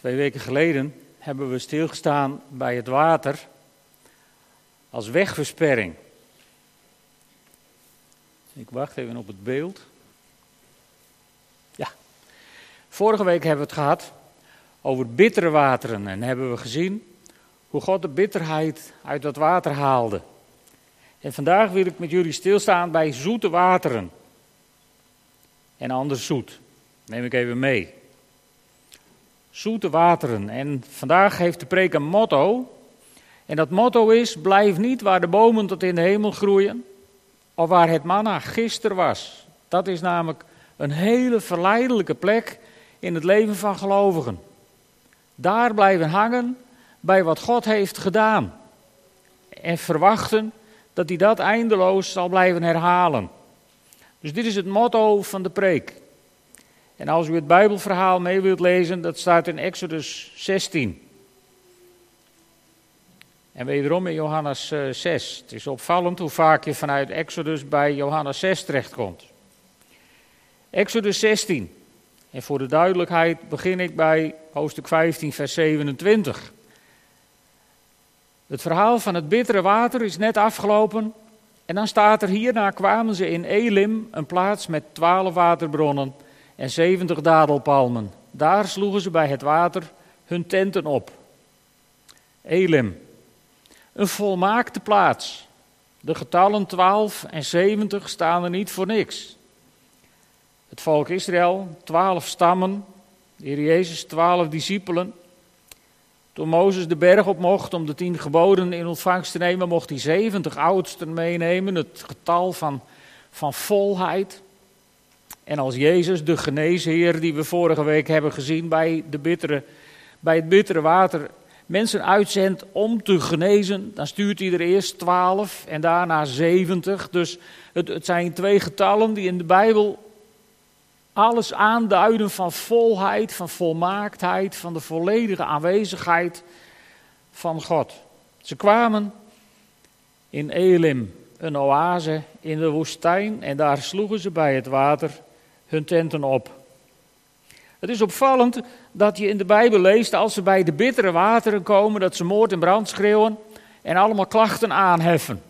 Twee weken geleden hebben we stilgestaan bij het water als wegversperring. Ik wacht even op het beeld. Ja. Vorige week hebben we het gehad over bittere wateren en hebben we gezien hoe God de bitterheid uit dat water haalde. En vandaag wil ik met jullie stilstaan bij zoete wateren. En anders zoet. Neem ik even mee zoete wateren. En vandaag heeft de preek een motto. En dat motto is: blijf niet waar de bomen tot in de hemel groeien, of waar het manna gisteren was. Dat is namelijk een hele verleidelijke plek in het leven van gelovigen. Daar blijven hangen bij wat God heeft gedaan. En verwachten dat hij dat eindeloos zal blijven herhalen. Dus dit is het motto van de preek. En als u het Bijbelverhaal mee wilt lezen, dat staat in Exodus 16. En wederom in Johannes 6. Eh, het is opvallend hoe vaak je vanuit Exodus bij Johannes 6 terechtkomt. Exodus 16. En voor de duidelijkheid begin ik bij hoofdstuk 15, vers 27. Het verhaal van het bittere water is net afgelopen. En dan staat er: Hierna kwamen ze in Elim, een plaats met twaalf waterbronnen en zeventig dadelpalmen. Daar sloegen ze bij het water hun tenten op. Elim, een volmaakte plaats. De getallen 12 en 70 staan er niet voor niks. Het volk Israël, twaalf stammen, de Heer Jezus, twaalf discipelen. Toen Mozes de berg op mocht om de tien geboden in ontvangst te nemen, mocht hij 70 oudsten meenemen, het getal van, van volheid. En als Jezus, de geneesheer die we vorige week hebben gezien bij, de bittere, bij het bittere water, mensen uitzendt om te genezen, dan stuurt hij er eerst twaalf en daarna zeventig. Dus het, het zijn twee getallen die in de Bijbel alles aanduiden van volheid, van volmaaktheid, van de volledige aanwezigheid van God. Ze kwamen in Elim, een oase in de woestijn, en daar sloegen ze bij het water hun tenten op. Het is opvallend dat je in de Bijbel leest, als ze bij de bittere wateren komen, dat ze moord en brand schreeuwen en allemaal klachten aanheffen.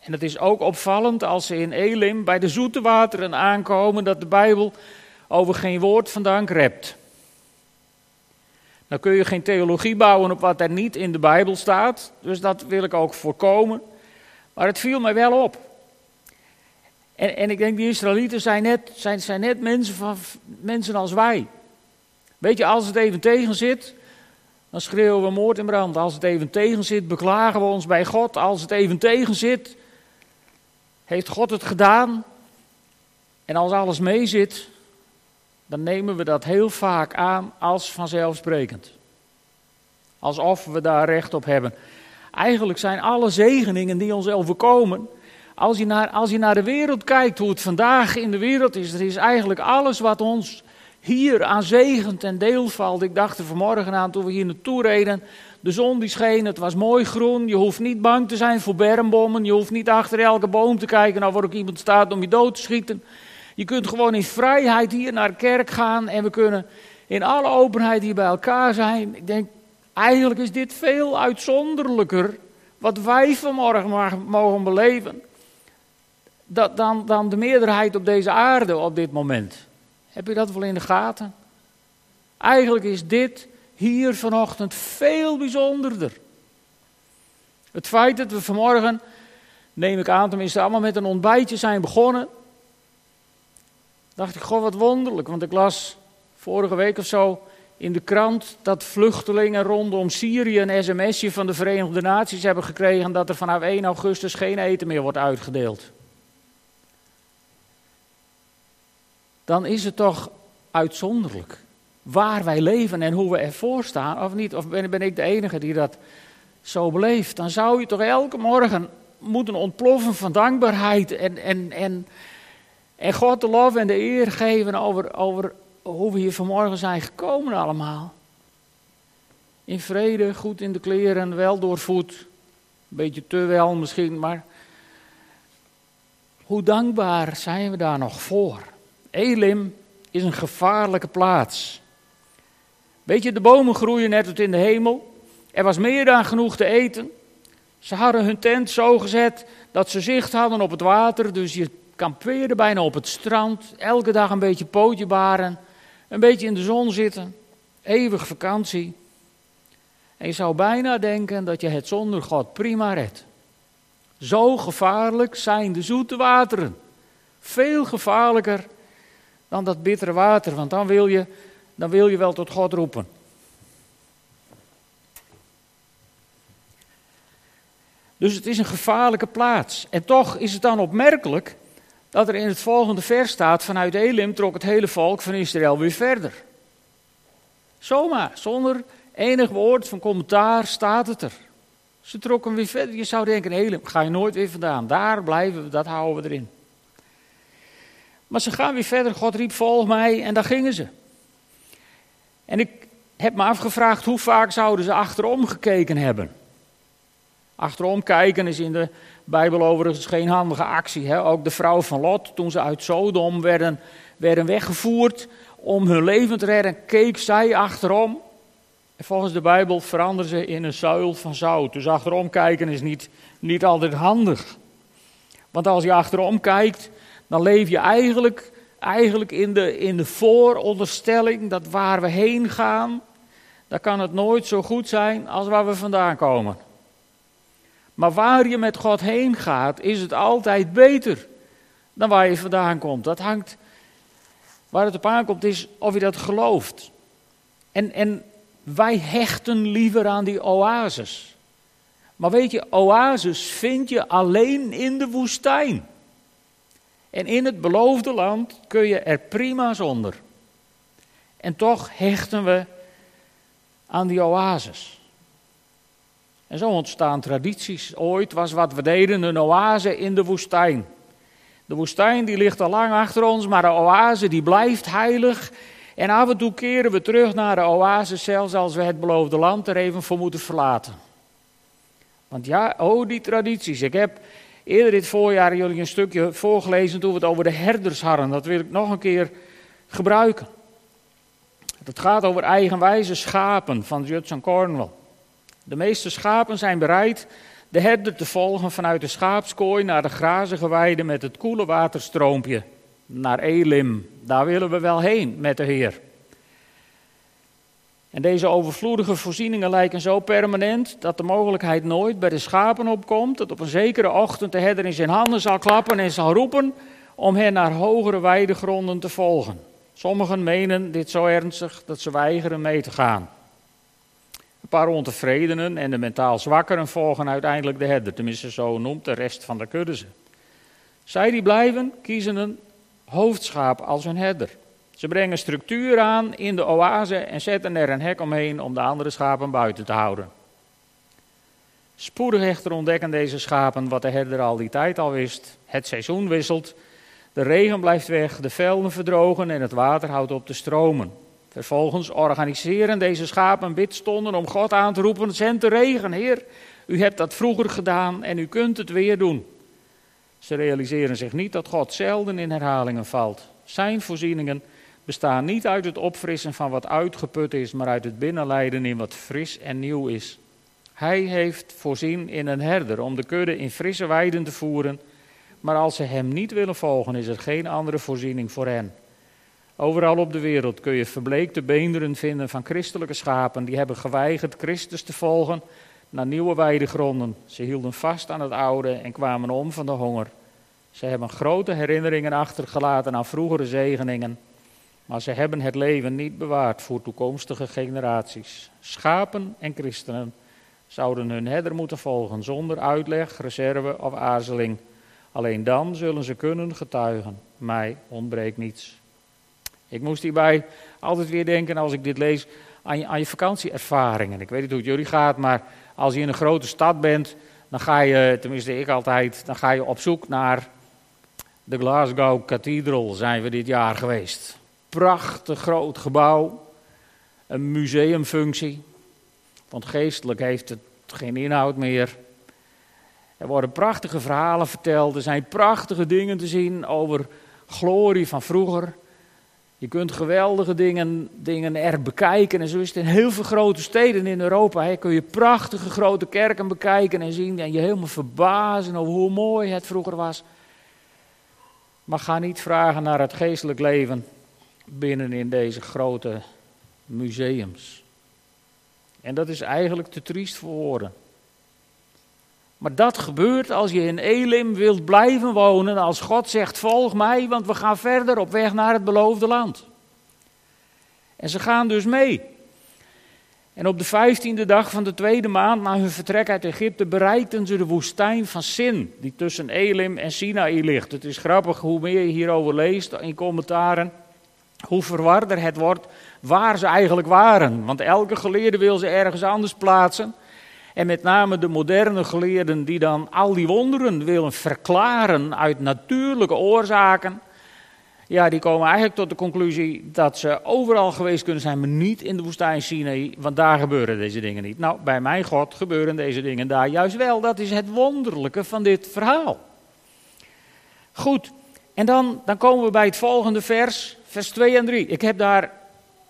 En het is ook opvallend als ze in Elim bij de zoete wateren aankomen, dat de Bijbel over geen woord van dank rept. Dan kun je geen theologie bouwen op wat er niet in de Bijbel staat, dus dat wil ik ook voorkomen. Maar het viel mij wel op. En, en ik denk, die Israëlieten zijn net, zijn, zijn net mensen, van, mensen als wij. Weet je, als het even tegen zit, dan schreeuwen we moord en brand. Als het even tegen zit, beklagen we ons bij God. Als het even tegen zit, heeft God het gedaan. En als alles mee zit, dan nemen we dat heel vaak aan als vanzelfsprekend. Alsof we daar recht op hebben. Eigenlijk zijn alle zegeningen die ons overkomen, als je, naar, als je naar de wereld kijkt, hoe het vandaag in de wereld is, er is eigenlijk alles wat ons hier aan zegen ten deel valt. Ik dacht er vanmorgen aan toen we hier naartoe reden. De zon die scheen, het was mooi groen. Je hoeft niet bang te zijn voor bermbommen. Je hoeft niet achter elke boom te kijken nou waar ook iemand staat om je dood te schieten. Je kunt gewoon in vrijheid hier naar de kerk gaan en we kunnen in alle openheid hier bij elkaar zijn. Ik denk, eigenlijk is dit veel uitzonderlijker wat wij vanmorgen mogen beleven dan, dan de meerderheid op deze aarde op dit moment. Heb je dat wel in de gaten? Eigenlijk is dit hier vanochtend veel bijzonderder. Het feit dat we vanmorgen, neem ik aan, tenminste allemaal met een ontbijtje zijn begonnen. Dacht ik, goh, wat wonderlijk. Want ik las vorige week of zo in de krant dat vluchtelingen rondom Syrië een sms'je van de Verenigde Naties hebben gekregen dat er vanaf 1 augustus geen eten meer wordt uitgedeeld. dan is het toch uitzonderlijk waar wij leven en hoe we ervoor staan, of niet? Of ben, ben ik de enige die dat zo beleeft? Dan zou je toch elke morgen moeten ontploffen van dankbaarheid en, en, en, en God de lof en de eer geven over, over hoe we hier vanmorgen zijn gekomen allemaal. In vrede, goed in de kleren, wel doorvoed. Een beetje te wel misschien, maar hoe dankbaar zijn we daar nog voor? Elim is een gevaarlijke plaats. Weet je, de bomen groeien net tot in de hemel. Er was meer dan genoeg te eten. Ze hadden hun tent zo gezet dat ze zicht hadden op het water. Dus je kampeerde bijna op het strand. Elke dag een beetje pootje baren. Een beetje in de zon zitten. Eeuwig vakantie. En je zou bijna denken dat je het zonder God prima redt. Zo gevaarlijk zijn de zoete wateren. Veel gevaarlijker dan dat bittere water, want dan wil je, dan wil je wel tot God roepen. Dus het is een gevaarlijke plaats. En toch is het dan opmerkelijk dat er in het volgende vers staat: vanuit Elim trok het hele volk van Israël weer verder. Zomaar, zonder enig woord van commentaar staat het er. Ze trokken weer verder. Je zou denken: Elim, ga je nooit weer vandaan. Daar blijven we, dat houden we erin. Maar ze gaan weer verder. God riep: Volg mij. En daar gingen ze. En ik heb me afgevraagd hoe vaak zouden ze achterom gekeken hebben. Achterom kijken is in de Bijbel overigens geen handige actie. Hè? Ook de vrouw van Lot, toen ze uit Sodom werden, werden weggevoerd om hun leven te redden, keek zij achterom. En volgens de Bijbel veranderen ze in een zuil van zout. Dus achterom kijken is niet, niet altijd handig. Want als je achterom kijkt, dan leef je eigenlijk, eigenlijk in, de, in de vooronderstelling dat waar we heen gaan, dan kan het nooit zo goed zijn als waar we vandaan komen. Maar waar je met God heen gaat, is het altijd beter dan waar je vandaan komt. Dat hangt, waar het op aankomt, is of je dat gelooft. En, en wij hechten liever aan die oases. Maar weet je, oases vind je alleen in de woestijn. En in het beloofde land kun je er prima zonder. En toch hechten we aan die oases. En zo ontstaan tradities. Ooit was wat we deden een oase in de woestijn. De woestijn die ligt al lang achter ons, maar de oase die blijft heilig. En af en toe keren we terug naar de oase, zelfs als we het beloofde land er even voor moeten verlaten. Want ja, oh die tradities. Ik heb eerder dit voorjaar jullie een stukje voorgelezen toen we het over de herders hadden. Dat wil ik nog een keer gebruiken. Het gaat over eigenwijze schapen van Judson Cornwall. De meeste schapen zijn bereid de herder te volgen vanuit de schaapskooi naar de grazige weide met het koele waterstroompje. Naar Elim, daar willen we wel heen met de Heer. En deze overvloedige voorzieningen lijken zo permanent dat de mogelijkheid nooit bij de schapen opkomt dat op een zekere ochtend de herder in zijn handen zal klappen en zal roepen om hen naar hogere weidegronden te volgen. Sommigen menen dit zo ernstig dat ze weigeren mee te gaan. Een paar ontevredenen en de mentaal zwakkeren volgen uiteindelijk de herder, tenminste zo noemt de rest van de kudde ze. Zij die blijven, kiezen een hoofdschaap als hun herder. Ze brengen structuur aan in de oase en zetten er een hek omheen om de andere schapen buiten te houden. Spoedig echter ontdekken deze schapen wat de herder al die tijd al wist. Het seizoen wisselt, de regen blijft weg, de velden verdrogen en het water houdt op te stromen. Vervolgens organiseren deze schapen bidstonden om God aan te roepen: zend de regen, Heer. U hebt dat vroeger gedaan en u kunt het weer doen. Ze realiseren zich niet dat God zelden in herhalingen valt. Zijn voorzieningen bestaan niet uit het opfrissen van wat uitgeput is, maar uit het binnenleiden in wat fris en nieuw is. Hij heeft voorzien in een herder om de kudde in frisse weiden te voeren, maar als ze hem niet willen volgen, is er geen andere voorziening voor hen. Overal op de wereld kun je verbleekte beenderen vinden van christelijke schapen die hebben geweigerd Christus te volgen naar nieuwe weidegronden. Ze hielden vast aan het oude en kwamen om van de honger. Ze hebben grote herinneringen achtergelaten aan vroegere zegeningen, maar ze hebben het leven niet bewaard voor toekomstige generaties. Schapen en christenen zouden hun herder moeten volgen zonder uitleg, reserve of aarzeling. Alleen dan zullen ze kunnen getuigen: mij ontbreekt niets. Ik moest hierbij altijd weer denken als ik dit lees aan je, aan je vakantieervaringen. Ik weet niet hoe het jullie gaat, maar als je in een grote stad bent, dan ga je, tenminste ik altijd, dan ga je op zoek naar de Glasgow Cathedral zijn we dit jaar geweest. Prachtig groot gebouw, een museumfunctie, want geestelijk heeft het geen inhoud meer. Er worden prachtige verhalen verteld, er zijn prachtige dingen te zien over glorie van vroeger. Je kunt geweldige dingen, dingen er bekijken. En zo is het in heel veel grote steden in Europa. Hè, kun je prachtige grote kerken bekijken en zien. En je helemaal verbazen over hoe mooi het vroeger was. Maar ga niet vragen naar het geestelijk leven binnen in deze grote museums. En dat is eigenlijk te triest voor woorden. Maar dat gebeurt als je in Elim wilt blijven wonen, als God zegt: Volg mij, want we gaan verder op weg naar het beloofde land. En ze gaan dus mee. En op de vijftiende dag van de tweede maand na hun vertrek uit Egypte bereikten ze de woestijn van Sin, die tussen Elim en Sinaï ligt. Het is grappig hoe meer je hierover leest in commentaren, hoe verwarder het wordt waar ze eigenlijk waren. Want elke geleerde wil ze ergens anders plaatsen. En met name de moderne geleerden die dan al die wonderen willen verklaren uit natuurlijke oorzaken. Ja, die komen eigenlijk tot de conclusie dat ze overal geweest kunnen zijn, maar niet in de woestijn Sinai, want daar gebeuren deze dingen niet. Nou, bij mijn God gebeuren deze dingen daar juist wel. Dat is het wonderlijke van dit verhaal. Goed, en dan, dan komen we bij het volgende vers, vers 2 en 3. Ik heb daar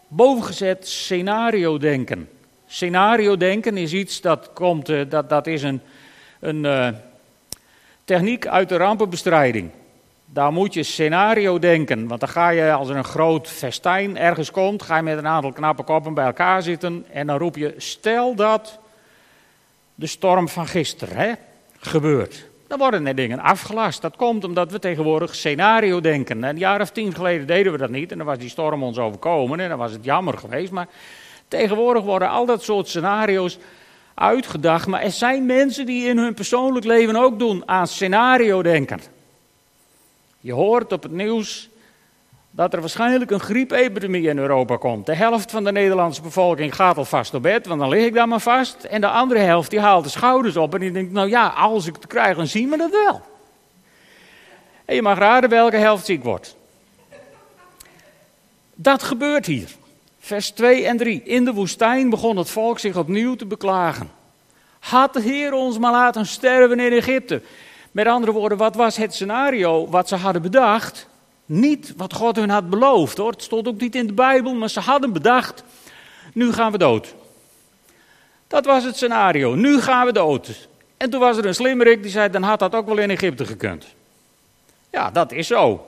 boven gezet scenario denken. Scenario denken is iets dat komt, eh, dat, dat is een, een uh, techniek uit de rampenbestrijding. Daar moet je scenario denken, want dan ga je als er een groot festijn ergens komt, ga je met een aantal knappe koppen bij elkaar zitten en dan roep je, stel dat de storm van gisteren hè, gebeurt. Dan worden er dingen afgelast. Dat komt omdat we tegenwoordig scenario denken. Een jaar of tien geleden deden we dat niet en dan was die storm ons overkomen en dan was het jammer geweest, maar Tegenwoordig worden al dat soort scenario's uitgedacht, maar er zijn mensen die in hun persoonlijk leven ook doen aan scenario denken. Je hoort op het nieuws dat er waarschijnlijk een griepepidemie in Europa komt. De helft van de Nederlandse bevolking gaat alvast op bed, want dan lig ik daar maar vast. En de andere helft die haalt de schouders op en die denkt, nou ja, als ik het krijg, dan zien we dat wel. En je mag raden welke helft ziek wordt. Dat gebeurt hier. Vers 2 en 3. In de woestijn begon het volk zich opnieuw te beklagen. Had de Heer ons maar laten sterven in Egypte? Met andere woorden, wat was het scenario wat ze hadden bedacht? Niet wat God hun had beloofd hoor. Het stond ook niet in de Bijbel, maar ze hadden bedacht: nu gaan we dood. Dat was het scenario. Nu gaan we dood. En toen was er een slimmerik die zei: dan had dat ook wel in Egypte gekund. Ja, dat is zo.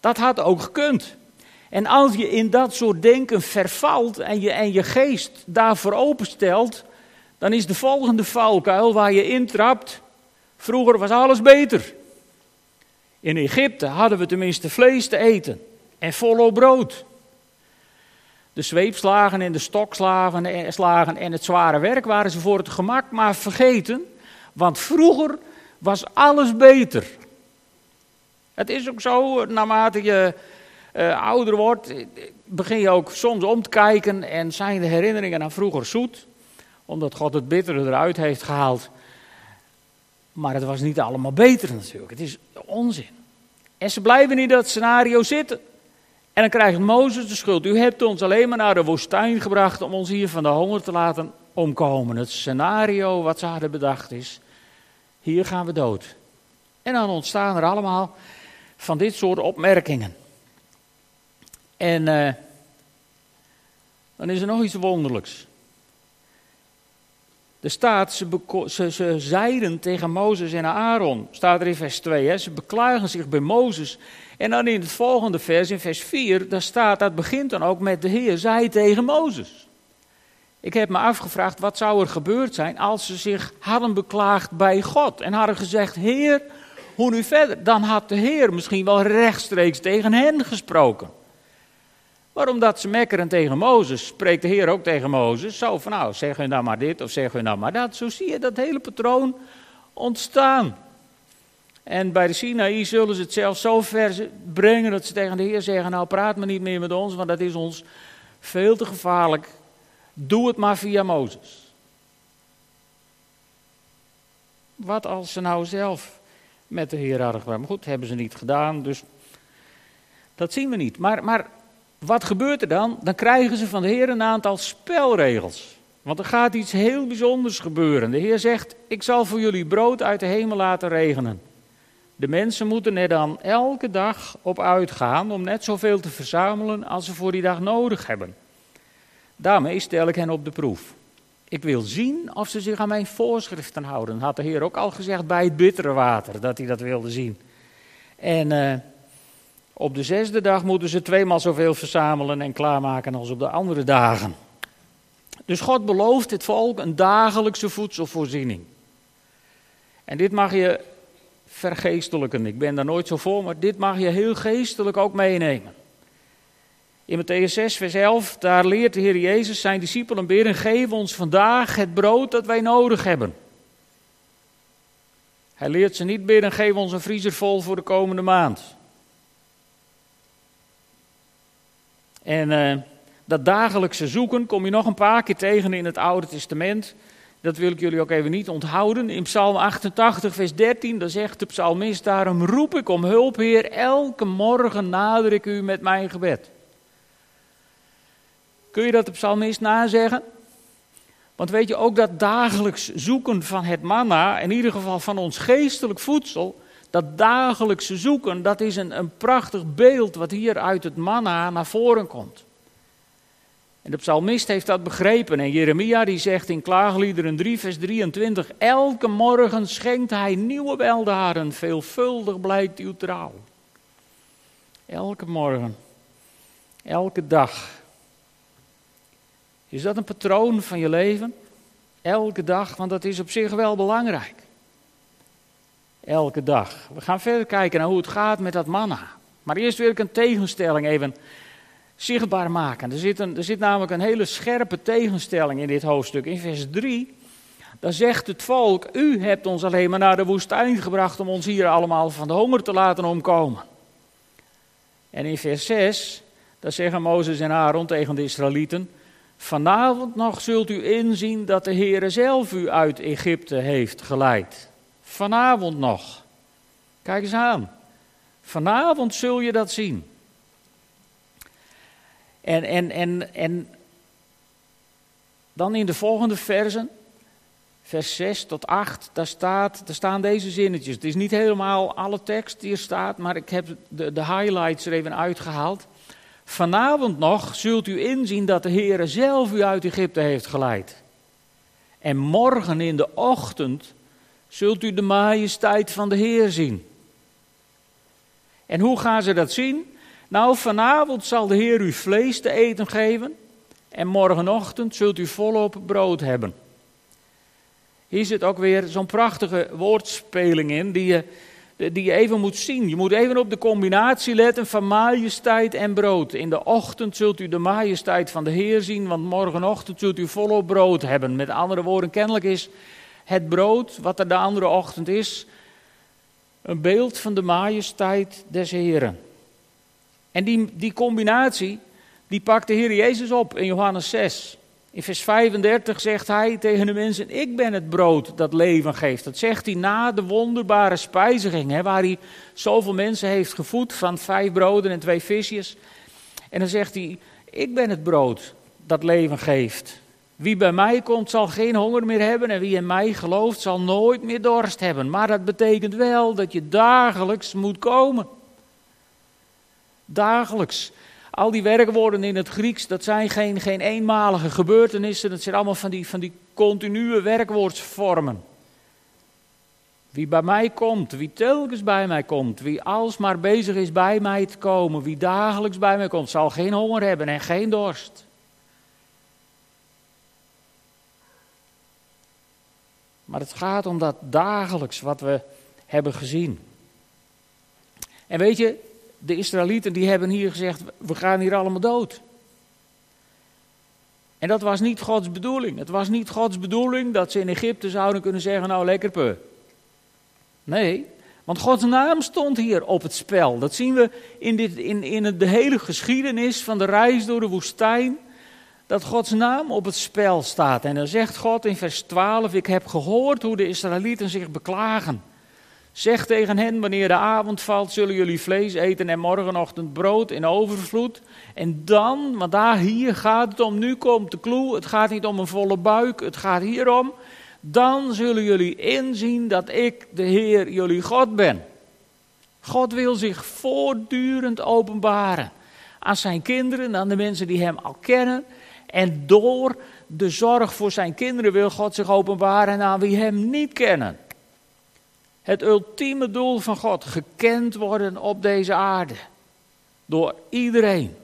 Dat had ook gekund. En als je in dat soort denken vervalt en je, en je geest daarvoor openstelt, dan is de volgende valkuil waar je intrapt. Vroeger was alles beter. In Egypte hadden we tenminste vlees te eten en volop brood. De zweepslagen en de stokslagen en het zware werk waren ze voor het gemak maar vergeten, want vroeger was alles beter. Het is ook zo, naarmate je uh, ouder wordt, begin je ook soms om te kijken en zijn de herinneringen aan vroeger zoet, omdat God het bittere eruit heeft gehaald. Maar het was niet allemaal beter natuurlijk. Het is onzin. En ze blijven in dat scenario zitten. En dan krijgt Mozes de schuld. U hebt ons alleen maar naar de woestijn gebracht om ons hier van de honger te laten omkomen. Het scenario wat ze hadden bedacht is: hier gaan we dood. En dan ontstaan er allemaal van dit soort opmerkingen. En uh, dan is er nog iets wonderlijks. Er staat, ze, ze, ze zeiden tegen Mozes en Aaron, staat er in vers 2, hè, ze beklagen zich bij Mozes. En dan in het volgende vers, in vers 4, daar staat, dat begint dan ook met de Heer, zei tegen Mozes. Ik heb me afgevraagd, wat zou er gebeurd zijn als ze zich hadden beklaagd bij God en hadden gezegd, Heer, hoe nu verder? Dan had de Heer misschien wel rechtstreeks tegen hen gesproken. Waarom dat ze mekkeren tegen Mozes, spreekt de Heer ook tegen Mozes. Zo van nou, zeg hun nou maar dit of zeg hun nou maar dat. Zo zie je dat hele patroon ontstaan. En bij de Sinaï zullen ze het zelfs zo ver brengen dat ze tegen de Heer zeggen: Nou, praat maar niet meer met ons, want dat is ons veel te gevaarlijk. Doe het maar via Mozes. Wat als ze nou zelf met de Heer hadden gedaan? Maar goed, hebben ze niet gedaan, dus dat zien we niet. Maar, maar wat gebeurt er dan? Dan krijgen ze van de Heer een aantal spelregels. Want er gaat iets heel bijzonders gebeuren. De Heer zegt: Ik zal voor jullie brood uit de hemel laten regenen. De mensen moeten er dan elke dag op uitgaan om net zoveel te verzamelen als ze voor die dag nodig hebben. Daarmee stel ik hen op de proef. Ik wil zien of ze zich aan mijn voorschriften houden. Had de Heer ook al gezegd bij het bittere water dat hij dat wilde zien. En uh, op de zesde dag moeten ze tweemaal zoveel verzamelen en klaarmaken als op de andere dagen. Dus God belooft het volk een dagelijkse voedselvoorziening. En dit mag je vergeestelijken. Ik ben daar nooit zo voor, maar dit mag je heel geestelijk ook meenemen. In Matthäus 6, vers 11, daar leert de Heer Jezus zijn discipelen bidden, geef ons vandaag het brood dat wij nodig hebben. Hij leert ze niet bidden, geef ons een vriezer vol voor de komende maand. En uh, dat dagelijkse zoeken kom je nog een paar keer tegen in het Oude Testament. Dat wil ik jullie ook even niet onthouden. In Psalm 88, vers 13, dan zegt de psalmist: Daarom roep ik om hulp, Heer. Elke morgen nader ik u met mijn gebed. Kun je dat de psalmist nazeggen? Want weet je ook dat dagelijks zoeken van het manna, in ieder geval van ons geestelijk voedsel, dat dagelijkse zoeken, dat is een, een prachtig beeld wat hier uit het manna naar voren komt. En de psalmist heeft dat begrepen. En Jeremia die zegt in Klaagliederen 3, vers 23: Elke morgen schenkt hij nieuwe weldaren, veelvuldig blijkt uw trouw. Elke morgen, elke dag. Is dat een patroon van je leven? Elke dag, want dat is op zich wel belangrijk. Elke dag. We gaan verder kijken naar hoe het gaat met dat manna. Maar eerst wil ik een tegenstelling even zichtbaar maken. Er zit, een, er zit namelijk een hele scherpe tegenstelling in dit hoofdstuk. In vers 3, dan zegt het volk, u hebt ons alleen maar naar de woestijn gebracht om ons hier allemaal van de honger te laten omkomen. En in vers 6, dan zeggen Mozes en Aaron tegen de Israëlieten, vanavond nog zult u inzien dat de Heere zelf u uit Egypte heeft geleid. Vanavond nog. Kijk eens aan. Vanavond zul je dat zien. En, en, en, en dan in de volgende versen, vers 6 tot 8, daar, staat, daar staan deze zinnetjes. Het is niet helemaal alle tekst die er staat, maar ik heb de, de highlights er even uitgehaald. Vanavond nog zult u inzien dat de Heer zelf u uit Egypte heeft geleid. En morgen in de ochtend zult u de majesteit van de Heer zien. En hoe gaan ze dat zien? Nou, vanavond zal de Heer u vlees te eten geven en morgenochtend zult u volop brood hebben. Hier zit ook weer zo'n prachtige woordspeling in die je, die je even moet zien. Je moet even op de combinatie letten van majesteit en brood. In de ochtend zult u de majesteit van de Heer zien, want morgenochtend zult u volop brood hebben. Met andere woorden, kennelijk is het brood wat er de andere ochtend is, een beeld van de majesteit des Heeren. En die, die combinatie, die pakt de Heer Jezus op in Johannes 6. In vers 35 zegt hij tegen de mensen: Ik ben het brood dat leven geeft. Dat zegt hij na de wonderbare spijziging, hè, waar hij zoveel mensen heeft gevoed van vijf broden en twee visjes. En dan zegt hij: Ik ben het brood dat leven geeft. Wie bij mij komt zal geen honger meer hebben en wie in mij gelooft zal nooit meer dorst hebben. Maar dat betekent wel dat je dagelijks moet komen. Dagelijks. Al die werkwoorden in het Grieks, dat zijn geen, geen eenmalige gebeurtenissen. Dat zijn allemaal van die, van die continue werkwoordsvormen. Wie bij mij komt, wie telkens bij mij komt, wie alsmaar bezig is bij mij te komen, wie dagelijks bij mij komt, zal geen honger hebben en geen dorst. Maar het gaat om dat dagelijks wat we hebben gezien. En weet je, de Israëlieten die hebben hier gezegd, we gaan hier allemaal dood. En dat was niet Gods bedoeling. Het was niet Gods bedoeling dat ze in Egypte zouden kunnen zeggen, nou lekker pe. Nee, want Gods naam stond hier op het spel. Dat zien we in, dit, in, in de hele geschiedenis van de reis door de woestijn. Dat Gods naam op het spel staat. En dan zegt God in vers 12: Ik heb gehoord hoe de Israëlieten zich beklagen. Zeg tegen hen, wanneer de avond valt, zullen jullie vlees eten en morgenochtend brood in overvloed. En dan, want daar hier gaat het om, nu komt de clue, het gaat niet om een volle buik, het gaat hierom. Dan zullen jullie inzien dat ik de Heer jullie God ben. God wil zich voortdurend openbaren aan zijn kinderen, aan de mensen die hem al kennen. En door de zorg voor zijn kinderen wil God zich openbaren aan wie hem niet kennen. Het ultieme doel van God, gekend worden op deze aarde. Door iedereen.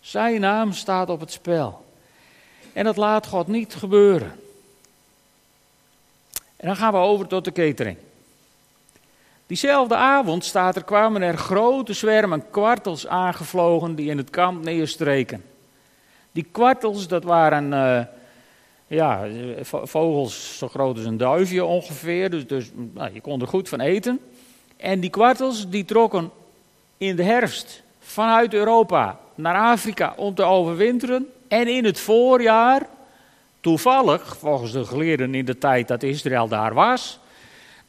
Zijn naam staat op het spel. En dat laat God niet gebeuren. En dan gaan we over tot de catering. Diezelfde avond staat er, kwamen er grote zwermen kwartels aangevlogen die in het kamp neerstreken. Die kwartels, dat waren uh, ja, vogels zo groot als een duifje ongeveer, dus, dus nou, je kon er goed van eten. En die kwartels die trokken in de herfst vanuit Europa naar Afrika om te overwinteren. En in het voorjaar, toevallig, volgens de geleerden in de tijd dat Israël daar was,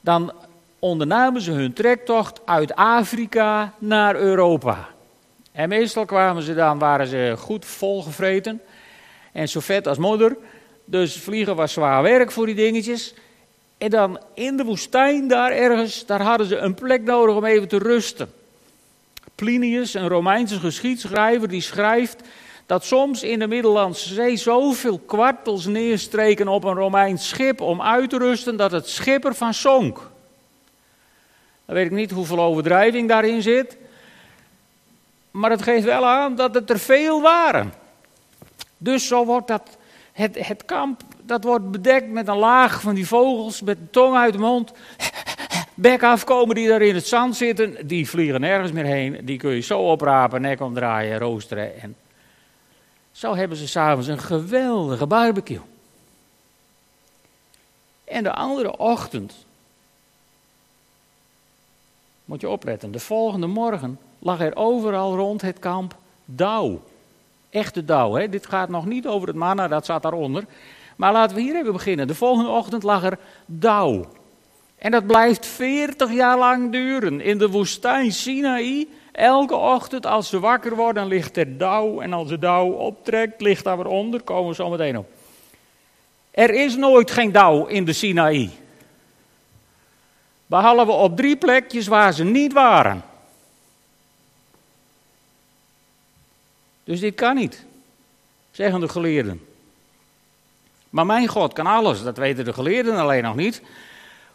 dan ondernamen ze hun trektocht uit Afrika naar Europa. En meestal kwamen ze dan, waren ze goed volgevreten en zo vet als modder. Dus vliegen was zwaar werk voor die dingetjes. En dan in de woestijn daar ergens, daar hadden ze een plek nodig om even te rusten. Plinius, een Romeinse geschiedschrijver, die schrijft dat soms in de Middellandse Zee zoveel kwartels neerstreken op een Romeins schip om uit te rusten dat het schip ervan zonk. Dan weet ik niet hoeveel overdrijving daarin zit. Maar het geeft wel aan dat het er veel waren. Dus zo wordt dat, het, het kamp, dat wordt bedekt met een laag van die vogels met de tong uit de mond. Bek afkomen die daar in het zand zitten, die vliegen nergens meer heen. Die kun je zo oprapen, nek omdraaien, roosteren. En zo hebben ze s'avonds een geweldige barbecue. En de andere ochtend moet je opletten. De volgende morgen lag er overal rond het kamp dauw. Echte dauw, hè? dit gaat nog niet over het manna, dat zat daaronder. Maar laten we hier even beginnen. De volgende ochtend lag er dauw. En dat blijft 40 jaar lang duren. In de woestijn Sinaï, elke ochtend als ze wakker worden, ligt er dauw. En als de dauw optrekt, ligt daar weer onder, komen we zo meteen op. Er is nooit geen dauw in de Sinaï. Behalve op drie plekjes waar ze niet waren. Dus dit kan niet, zeggen de geleerden. Maar mijn God kan alles, dat weten de geleerden alleen nog niet.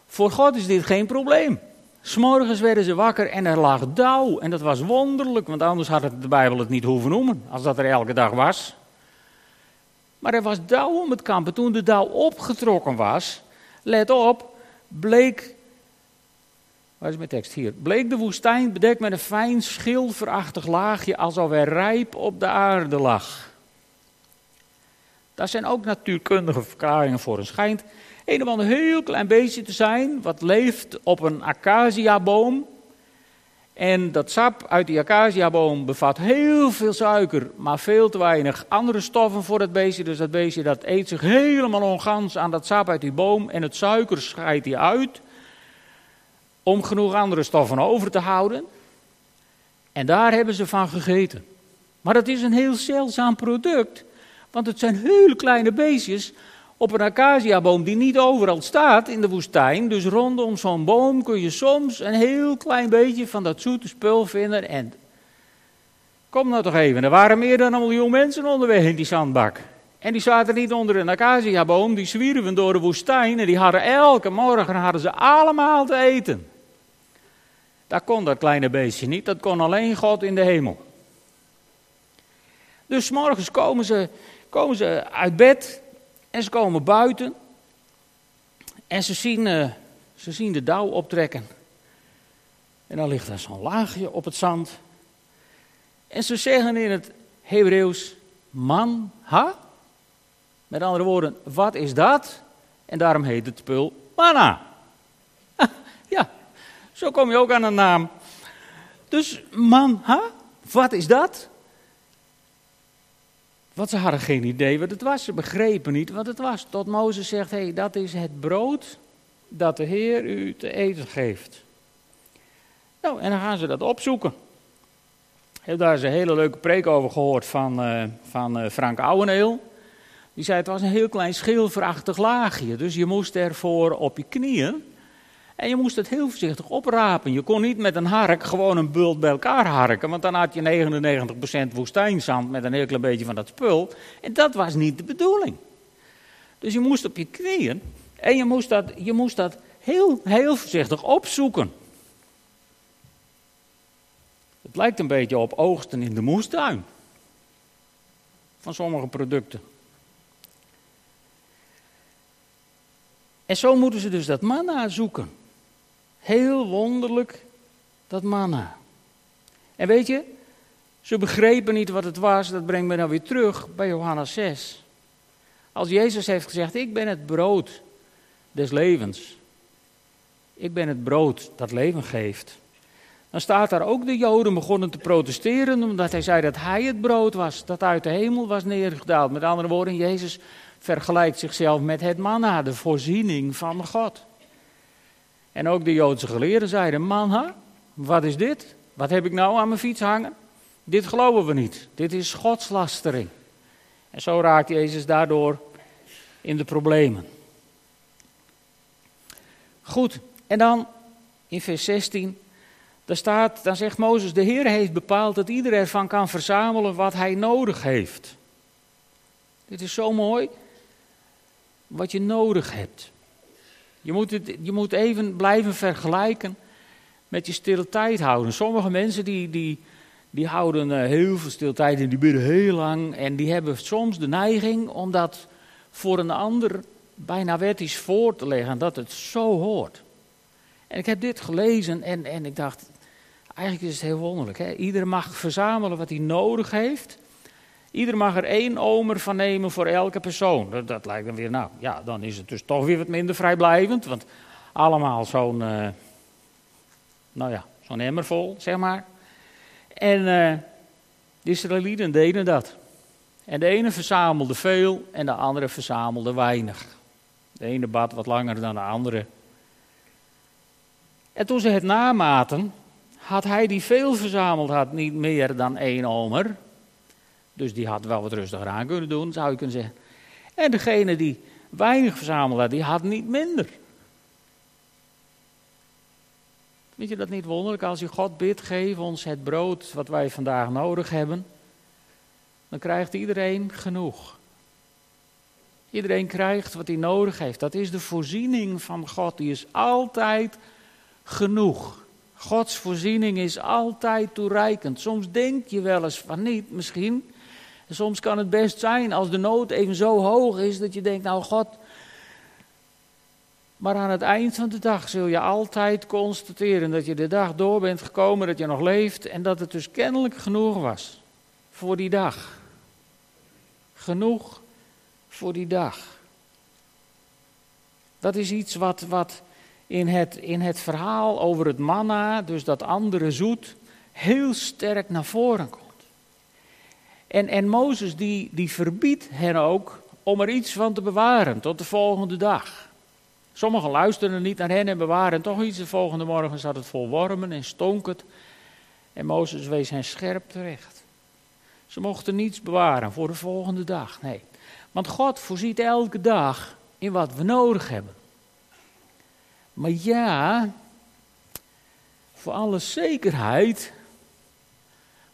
Voor God is dit geen probleem. S'morgens werden ze wakker en er lag dauw. En dat was wonderlijk, want anders had de Bijbel het niet hoeven noemen, als dat er elke dag was. Maar er was dauw om het kamp. En toen de dauw opgetrokken was, let op, bleek Waar is mijn tekst? Hier. Bleek de woestijn bedekt met een fijn schilverachtig laagje, alsof er rijp op de aarde lag. Daar zijn ook natuurkundige verklaringen voor. Het schijnt een of ander heel klein beetje te zijn, wat leeft op een acaciaboom. En dat sap uit die acaciaboom bevat heel veel suiker, maar veel te weinig andere stoffen voor het beestje. Dus dat beestje dat eet zich helemaal ongans aan dat sap uit die boom en het suiker scheidt hij uit om genoeg andere stoffen over te houden. En daar hebben ze van gegeten. Maar dat is een heel zeldzaam product, want het zijn hele kleine beestjes op een acaciaboom die niet overal staat in de woestijn. Dus rondom zo'n boom kun je soms een heel klein beetje van dat zoete spul vinden. En kom nou toch even, er waren meer dan een miljoen mensen onderweg in die zandbak. En die zaten niet onder een acaciaboom, die zwierven door de woestijn en die hadden elke morgen hadden ze allemaal te eten. Dat kon dat kleine beestje niet, dat kon alleen God in de hemel. Dus morgens komen ze, komen ze uit bed en ze komen buiten en ze zien, uh, ze zien de dauw optrekken. En dan ligt er zo'n laagje op het zand. En ze zeggen in het Hebreeuws, man, ha? Met andere woorden, wat is dat? En daarom heet het spul manna. Zo kom je ook aan een naam. Dus man, ha? Wat is dat? Want ze hadden geen idee wat het was. Ze begrepen niet wat het was. Tot Mozes zegt: hey, dat is het brood dat de Heer u te eten geeft. Nou, en dan gaan ze dat opzoeken. Ik heb daar eens een hele leuke preek over gehoord van, uh, van uh, Frank Ouweneel. Die zei: het was een heel klein schilverachtig laagje. Dus je moest ervoor op je knieën. En je moest het heel voorzichtig oprapen. Je kon niet met een hark gewoon een bult bij elkaar harken, want dan had je 99% woestijnzand met een heel klein beetje van dat spul. En dat was niet de bedoeling. Dus je moest op je knieën en je moest dat, je moest dat heel, heel voorzichtig opzoeken. Het lijkt een beetje op oogsten in de moestuin. Van sommige producten. En zo moeten ze dus dat manna zoeken. Heel wonderlijk, dat manna. En weet je, ze begrepen niet wat het was. Dat brengt me dan weer terug bij Johannes 6. Als Jezus heeft gezegd: Ik ben het brood des levens. Ik ben het brood dat leven geeft. Dan staat daar ook de Joden begonnen te protesteren omdat hij zei dat hij het brood was dat uit de hemel was neergedaald. Met andere woorden, Jezus vergelijkt zichzelf met het manna, de voorziening van God. En ook de Joodse geleerden zeiden: Manna, wat is dit? Wat heb ik nou aan mijn fiets hangen? Dit geloven we niet. Dit is godslastering. En zo raakt Jezus daardoor in de problemen. Goed, en dan in vers 16, daar staat, dan zegt Mozes, de Heer heeft bepaald dat ieder ervan kan verzamelen wat hij nodig heeft. Dit is zo mooi, wat je nodig hebt. Je moet, het, je moet even blijven vergelijken met je stille tijd houden. Sommige mensen die, die, die houden eh, heel veel stille tijd en die bidden heel lang. En die hebben soms de neiging om dat voor een ander bijna wettisch voor te leggen. Dat het zo hoort. En ik heb dit gelezen en, en ik dacht, eigenlijk is het heel wonderlijk. Hè? Ieder mag verzamelen wat hij nodig heeft. Ieder mag er één omer van nemen voor elke persoon. Dat, dat, lijkt dan weer, nou ja, dan is het dus toch weer wat minder vrijblijvend. Want allemaal zo'n, uh, nou ja, zo'n emmer vol, zeg maar. En uh, de Israëlieten deden dat. En de ene verzamelde veel en de andere verzamelde weinig. De ene bad wat langer dan de andere. En toen ze het namaten, had hij die veel verzameld had niet meer dan één omer. Dus die had wel wat rustiger aan kunnen doen, zou je kunnen zeggen. En degene die weinig verzameld had, die had niet minder. Vind je dat niet wonderlijk? Als je God bidt, geef ons het brood wat wij vandaag nodig hebben. Dan krijgt iedereen genoeg. Iedereen krijgt wat hij nodig heeft. Dat is de voorziening van God. Die is altijd genoeg. Gods voorziening is altijd toereikend. Soms denk je wel eens van niet, misschien. Soms kan het best zijn als de nood even zo hoog is dat je denkt, nou God. Maar aan het eind van de dag zul je altijd constateren dat je de dag door bent gekomen, dat je nog leeft en dat het dus kennelijk genoeg was voor die dag. Genoeg voor die dag. Dat is iets wat, wat in het, in het verhaal over het manna, dus dat andere zoet, heel sterk naar voren komt. En, en Mozes die, die verbiedt hen ook om er iets van te bewaren tot de volgende dag. Sommigen luisteren niet naar hen en bewaren toch iets. De volgende morgen zat het vol wormen en stonk het. En Mozes wees hen scherp terecht. Ze mochten niets bewaren voor de volgende dag. Nee. Want God voorziet elke dag in wat we nodig hebben. Maar ja, voor alle zekerheid,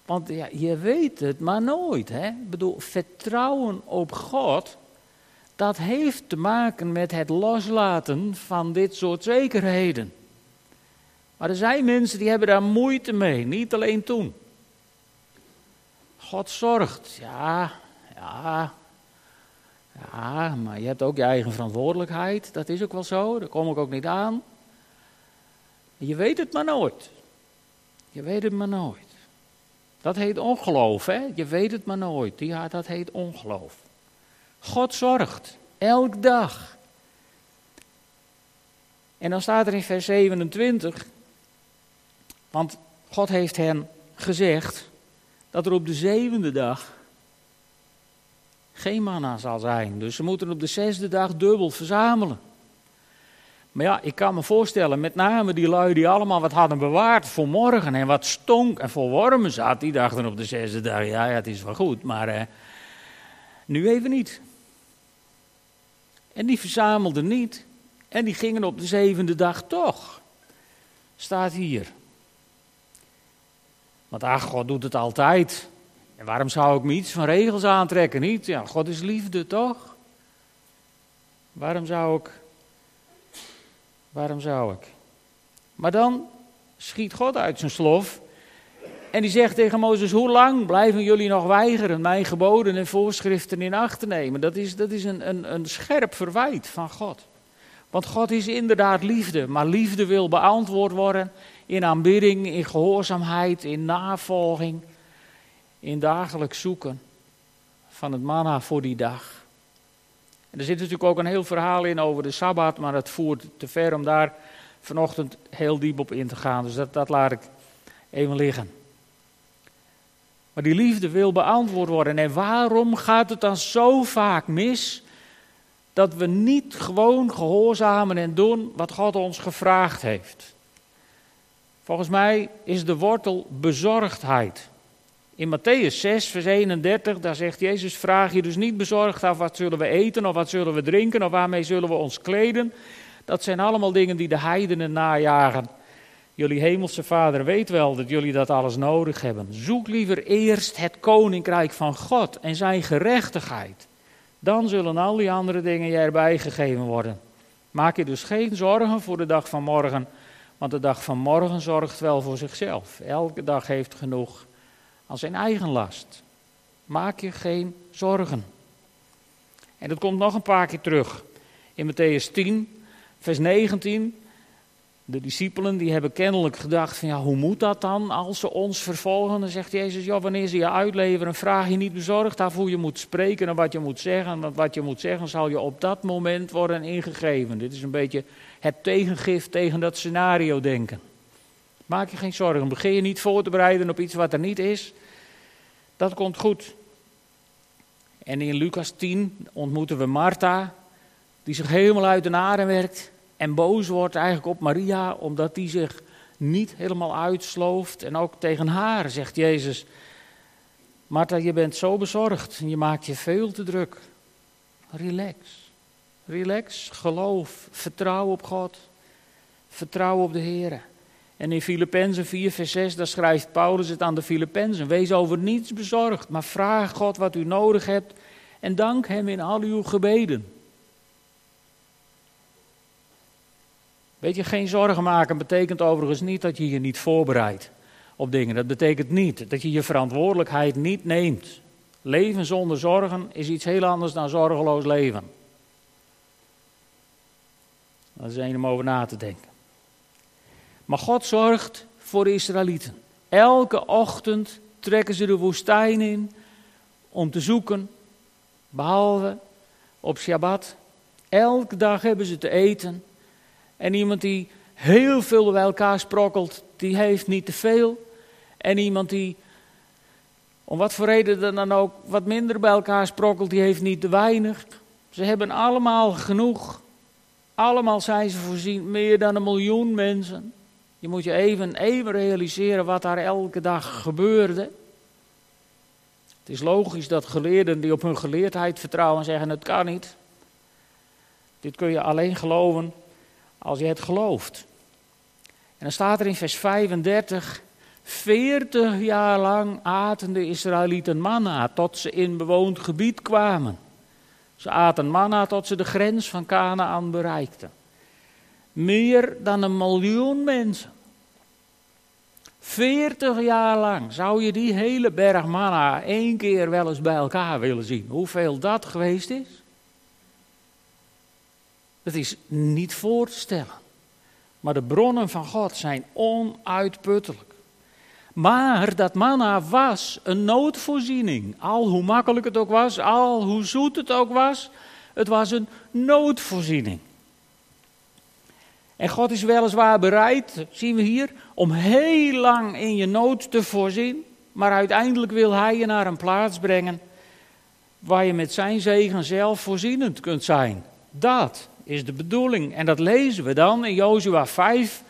want ja, je weet het maar nooit. Hè? Ik bedoel, vertrouwen op God, dat heeft te maken met het loslaten van dit soort zekerheden. Maar er zijn mensen die hebben daar moeite mee, niet alleen toen. God zorgt, ja, ja, ja, maar je hebt ook je eigen verantwoordelijkheid. Dat is ook wel zo, daar kom ik ook niet aan. Je weet het maar nooit. Je weet het maar nooit. Dat heet ongeloof, hè? Je weet het maar nooit. Ja, dat heet ongeloof. God zorgt, elke dag. En dan staat er in vers 27, want God heeft hen gezegd dat er op de zevende dag geen manna zal zijn. Dus ze moeten op de zesde dag dubbel verzamelen. Maar ja, ik kan me voorstellen, met name die lui die allemaal wat hadden bewaard voor morgen en wat stonk en voor wormen zat, die dachten op de zesde dag, ja, ja het is wel goed, maar eh, nu even niet. En die verzamelden niet. En die gingen op de zevende dag toch. Staat hier. Want ach, God doet het altijd. En waarom zou ik me iets van regels aantrekken? Niet? Ja, God is liefde, toch? Waarom zou ik. Waarom zou ik? Maar dan schiet God uit zijn slof. En die zegt tegen Mozes: Hoe lang blijven jullie nog weigeren mijn geboden en voorschriften in acht te nemen? Dat is, dat is een, een, een scherp verwijt van God. Want God is inderdaad liefde, maar liefde wil beantwoord worden in aanbidding, in gehoorzaamheid, in navolging, in dagelijks zoeken van het manna voor die dag. En er zit natuurlijk ook een heel verhaal in over de Sabbat, maar het voert te ver om daar vanochtend heel diep op in te gaan. Dus dat, dat laat ik even liggen. Maar die liefde wil beantwoord worden. En waarom gaat het dan zo vaak mis dat we niet gewoon gehoorzamen en doen wat God ons gevraagd heeft? Volgens mij is de wortel bezorgdheid. In Matthäus 6, vers 31, daar zegt Jezus: Vraag je dus niet bezorgd af wat zullen we eten, of wat zullen we drinken, of waarmee zullen we ons kleden. Dat zijn allemaal dingen die de heidenen najagen. Jullie hemelse vader weet wel dat jullie dat alles nodig hebben. Zoek liever eerst het koninkrijk van God en zijn gerechtigheid. Dan zullen al die andere dingen je erbij gegeven worden. Maak je dus geen zorgen voor de dag van morgen, want de dag van morgen zorgt wel voor zichzelf. Elke dag heeft genoeg aan zijn eigen last. Maak je geen zorgen. En dat komt nog een paar keer terug. In Matthäus 10, vers 19. De discipelen die hebben kennelijk gedacht van ja, hoe moet dat dan als ze ons vervolgen? Dan zegt Jezus, ja, wanneer ze je uitleveren, vraag je niet bezorgd af hoe je moet spreken en wat je moet zeggen. Want wat je moet zeggen zal je op dat moment worden ingegeven. Dit is een beetje het tegengif tegen dat scenario denken. Maak je geen zorgen, begin je niet voor te bereiden op iets wat er niet is. Dat komt goed. En in Lucas 10 ontmoeten we Martha, die zich helemaal uit de naren werkt. En boos wordt eigenlijk op Maria, omdat die zich niet helemaal uitslooft. En ook tegen haar zegt Jezus: Martha, je bent zo bezorgd en je maakt je veel te druk. Relax. Relax, geloof, vertrouw op God. Vertrouw op de Heer. En in Filippenzen 4, vers 6, daar schrijft Paulus het aan de Filippenzen. Wees over niets bezorgd, maar vraag God wat u nodig hebt en dank Hem in al uw gebeden. Weet je, geen zorgen maken betekent overigens niet dat je je niet voorbereidt op dingen. Dat betekent niet dat je je verantwoordelijkheid niet neemt. Leven zonder zorgen is iets heel anders dan zorgeloos leven. Dat is één om over na te denken. Maar God zorgt voor de Israëlieten. Elke ochtend trekken ze de woestijn in om te zoeken, behalve op Shabbat. Elke dag hebben ze te eten. En iemand die heel veel bij elkaar sprokkelt, die heeft niet te veel. En iemand die, om wat voor reden dan ook, wat minder bij elkaar sprokkelt, die heeft niet te weinig. Ze hebben allemaal genoeg. Allemaal zijn ze voorzien, meer dan een miljoen mensen. Je moet je even, even realiseren wat daar elke dag gebeurde. Het is logisch dat geleerden die op hun geleerdheid vertrouwen zeggen: het kan niet. Dit kun je alleen geloven als je het gelooft. En dan staat er in vers 35: 40 jaar lang aten de Israëlieten manna tot ze in bewoond gebied kwamen. Ze aten manna tot ze de grens van Canaan bereikten. Meer dan een miljoen mensen. 40 jaar lang zou je die hele berg manna één keer wel eens bij elkaar willen zien. Hoeveel dat geweest is? Dat is niet voor te stellen. Maar de bronnen van God zijn onuitputtelijk. Maar dat manna was een noodvoorziening. Al hoe makkelijk het ook was, al hoe zoet het ook was, het was een noodvoorziening. En God is weliswaar bereid, zien we hier, om heel lang in je nood te voorzien. Maar uiteindelijk wil Hij je naar een plaats brengen waar je met Zijn zegen zelf voorzienend kunt zijn. Dat is de bedoeling. En dat lezen we dan in Jozua 5,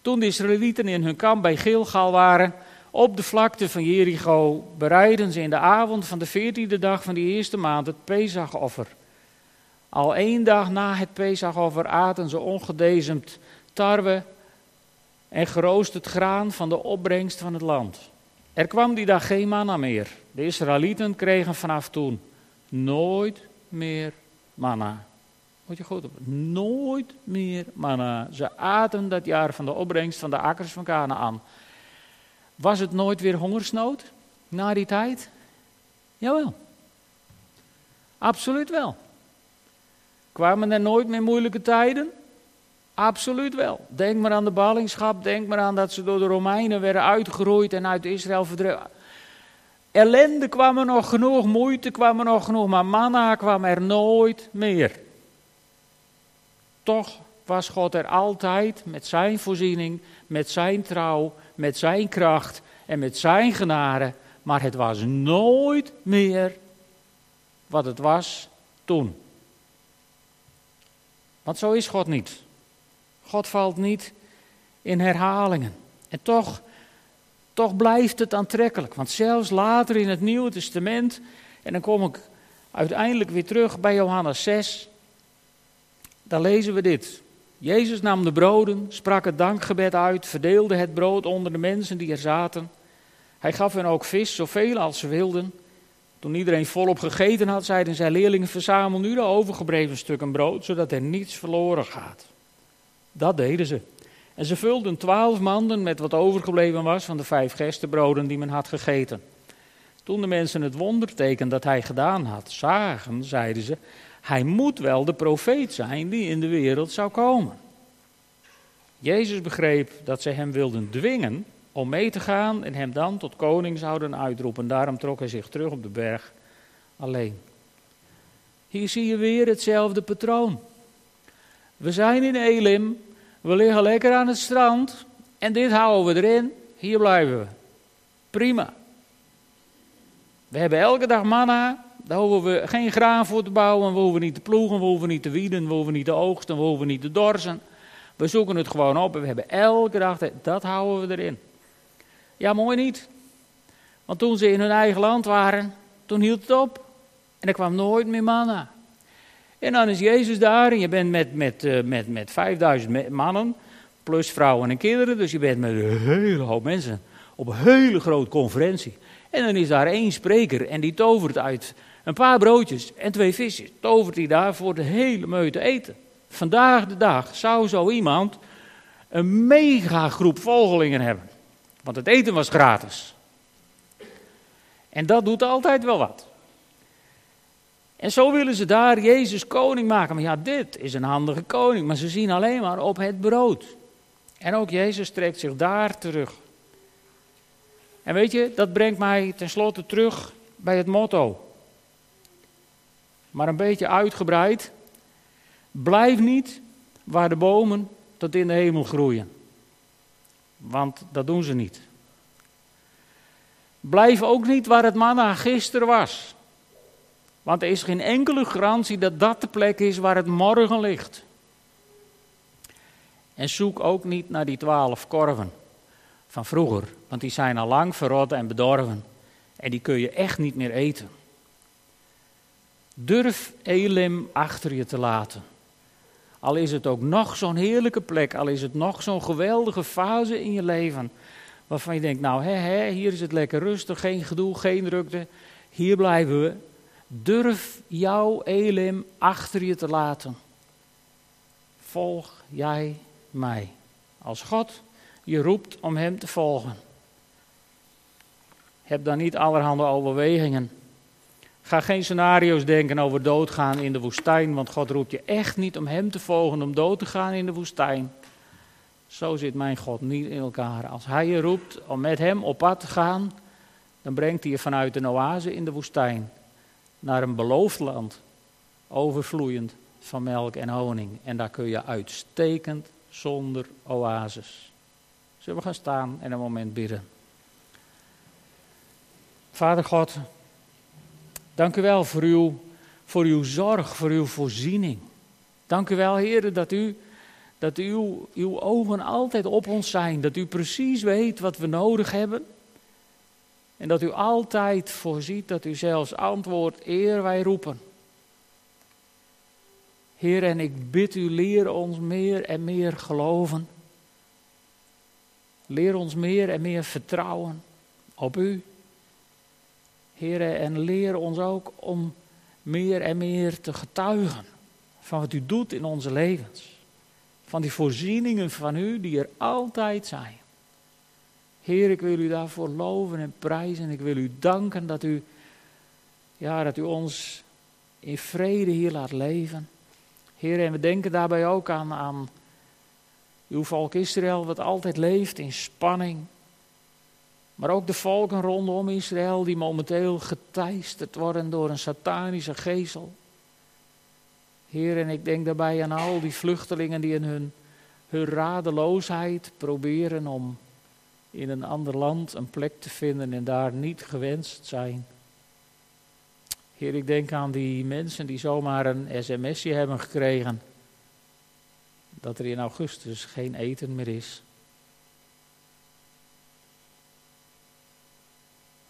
toen de Israëlieten in hun kamp bij Gilgal waren. Op de vlakte van Jericho bereiden ze in de avond van de veertiende dag van die eerste maand het Pesachoffer. Al één dag na het Pesachoffer aten ze ongedezemd tarwe en geroosterd graan van de opbrengst van het land. Er kwam die dag geen manna meer. De Israëlieten kregen vanaf toen nooit meer manna. Moet je goed op. Nooit meer manna. Ze aten dat jaar van de opbrengst van de akkers van Canaan. Was het nooit weer hongersnood na die tijd? Jawel. Absoluut wel. Kwamen er nooit meer moeilijke tijden? Absoluut wel. Denk maar aan de ballingschap, denk maar aan dat ze door de Romeinen werden uitgeroeid en uit Israël verdreven. Ellende kwam er nog genoeg, moeite kwam er nog genoeg, maar manna kwam er nooit meer. Toch was God er altijd met zijn voorziening, met zijn trouw, met zijn kracht en met zijn genade. Maar het was nooit meer wat het was toen. Want zo is God niet. God valt niet in herhalingen. En toch, toch blijft het aantrekkelijk. Want zelfs later in het Nieuwe Testament, en dan kom ik uiteindelijk weer terug bij Johannes 6, daar lezen we dit. Jezus nam de broden, sprak het dankgebed uit, verdeelde het brood onder de mensen die er zaten. Hij gaf hen ook vis, zoveel als ze wilden. Toen iedereen volop gegeten had, zeiden zijn leerlingen: Verzamel nu de overgebleven stukken brood, zodat er niets verloren gaat. Dat deden ze. En ze vulden twaalf manden met wat overgebleven was van de vijf gerstebroden die men had gegeten. Toen de mensen het wonderteken dat hij gedaan had zagen, zeiden ze: Hij moet wel de profeet zijn die in de wereld zou komen. Jezus begreep dat ze hem wilden dwingen om mee te gaan en hem dan tot koning zouden uitroepen. Daarom trok hij zich terug op de berg alleen. Hier zie je weer hetzelfde patroon. We zijn in Elim, we liggen lekker aan het strand en dit houden we erin, hier blijven we. Prima. We hebben elke dag manna, daar hoeven we geen graan voor te bouwen, we hoeven niet te ploegen, we hoeven niet te wieden, we hoeven niet te oogsten, we hoeven niet te dorsen. We zoeken het gewoon op en we hebben elke dag, dat houden we erin. Ja, mooi niet. Want toen ze in hun eigen land waren, toen hield het op. En er kwam nooit meer manna. En dan is Jezus daar en je bent met, met, uh, met, met 5000 mannen, plus vrouwen en kinderen. Dus je bent met een hele hoop mensen op een hele grote conferentie. En dan is daar één spreker en die tovert uit een paar broodjes en twee visjes. Tovert hij daar voor de hele meute eten. Vandaag de dag zou zo iemand een mega groep volgelingen hebben. Want het eten was gratis. En dat doet altijd wel wat. En zo willen ze daar Jezus koning maken. Maar ja, dit is een handige koning. Maar ze zien alleen maar op het brood. En ook Jezus trekt zich daar terug. En weet je, dat brengt mij tenslotte terug bij het motto. Maar een beetje uitgebreid. Blijf niet waar de bomen tot in de hemel groeien. Want dat doen ze niet. Blijf ook niet waar het manna gisteren was. Want er is geen enkele garantie dat dat de plek is waar het morgen ligt. En zoek ook niet naar die twaalf korven van vroeger, want die zijn al lang verrot en bedorven. En die kun je echt niet meer eten. Durf Elim achter je te laten. Al is het ook nog zo'n heerlijke plek, al is het nog zo'n geweldige fase in je leven. Waarvan je denkt, nou hè, hè, hier is het lekker rustig, geen gedoe, geen drukte. Hier blijven we. Durf jouw Elim achter je te laten. Volg jij mij. Als God je roept om hem te volgen. Heb dan niet allerhande overwegingen Ga geen scenario's denken over doodgaan in de woestijn, want God roept je echt niet om Hem te volgen, om dood te gaan in de woestijn. Zo zit mijn God niet in elkaar. Als Hij je roept om met Hem op pad te gaan, dan brengt Hij je vanuit een oase in de woestijn naar een beloofd land, overvloeiend van melk en honing. En daar kun je uitstekend zonder oases. Zullen we gaan staan en een moment bidden? Vader God, Dank u wel voor uw, voor uw zorg, voor uw voorziening. Dank u wel, heren, dat, u, dat uw, uw ogen altijd op ons zijn. Dat u precies weet wat we nodig hebben. En dat u altijd voorziet dat u zelfs antwoordt eer wij roepen. Heer, en ik bid u, leer ons meer en meer geloven. Leer ons meer en meer vertrouwen op u. Heer, en leer ons ook om meer en meer te getuigen van wat u doet in onze levens. Van die voorzieningen van u die er altijd zijn. Heer, ik wil u daarvoor loven en prijzen. Ik wil u danken dat u, ja, dat u ons in vrede hier laat leven. Heer, en we denken daarbij ook aan, aan uw volk Israël, wat altijd leeft in spanning. Maar ook de volken rondom Israël, die momenteel geteisterd worden door een satanische gezel. Heer, en ik denk daarbij aan al die vluchtelingen die in hun, hun radeloosheid proberen om in een ander land een plek te vinden en daar niet gewenst zijn. Heer, ik denk aan die mensen die zomaar een sms'je hebben gekregen dat er in augustus geen eten meer is.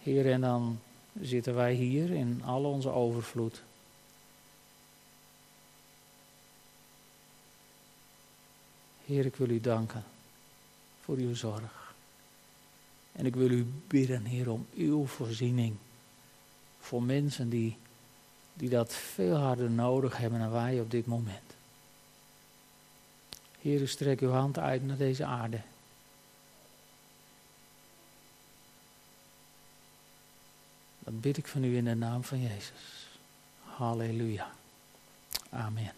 Heer, en dan zitten wij hier in al onze overvloed. Heer, ik wil u danken voor uw zorg. En ik wil u bidden, Heer, om uw voorziening voor mensen die, die dat veel harder nodig hebben dan wij op dit moment. Heer, strek uw hand uit naar deze aarde. Dat bid ik van u in de naam van Jezus. Halleluja. Amen.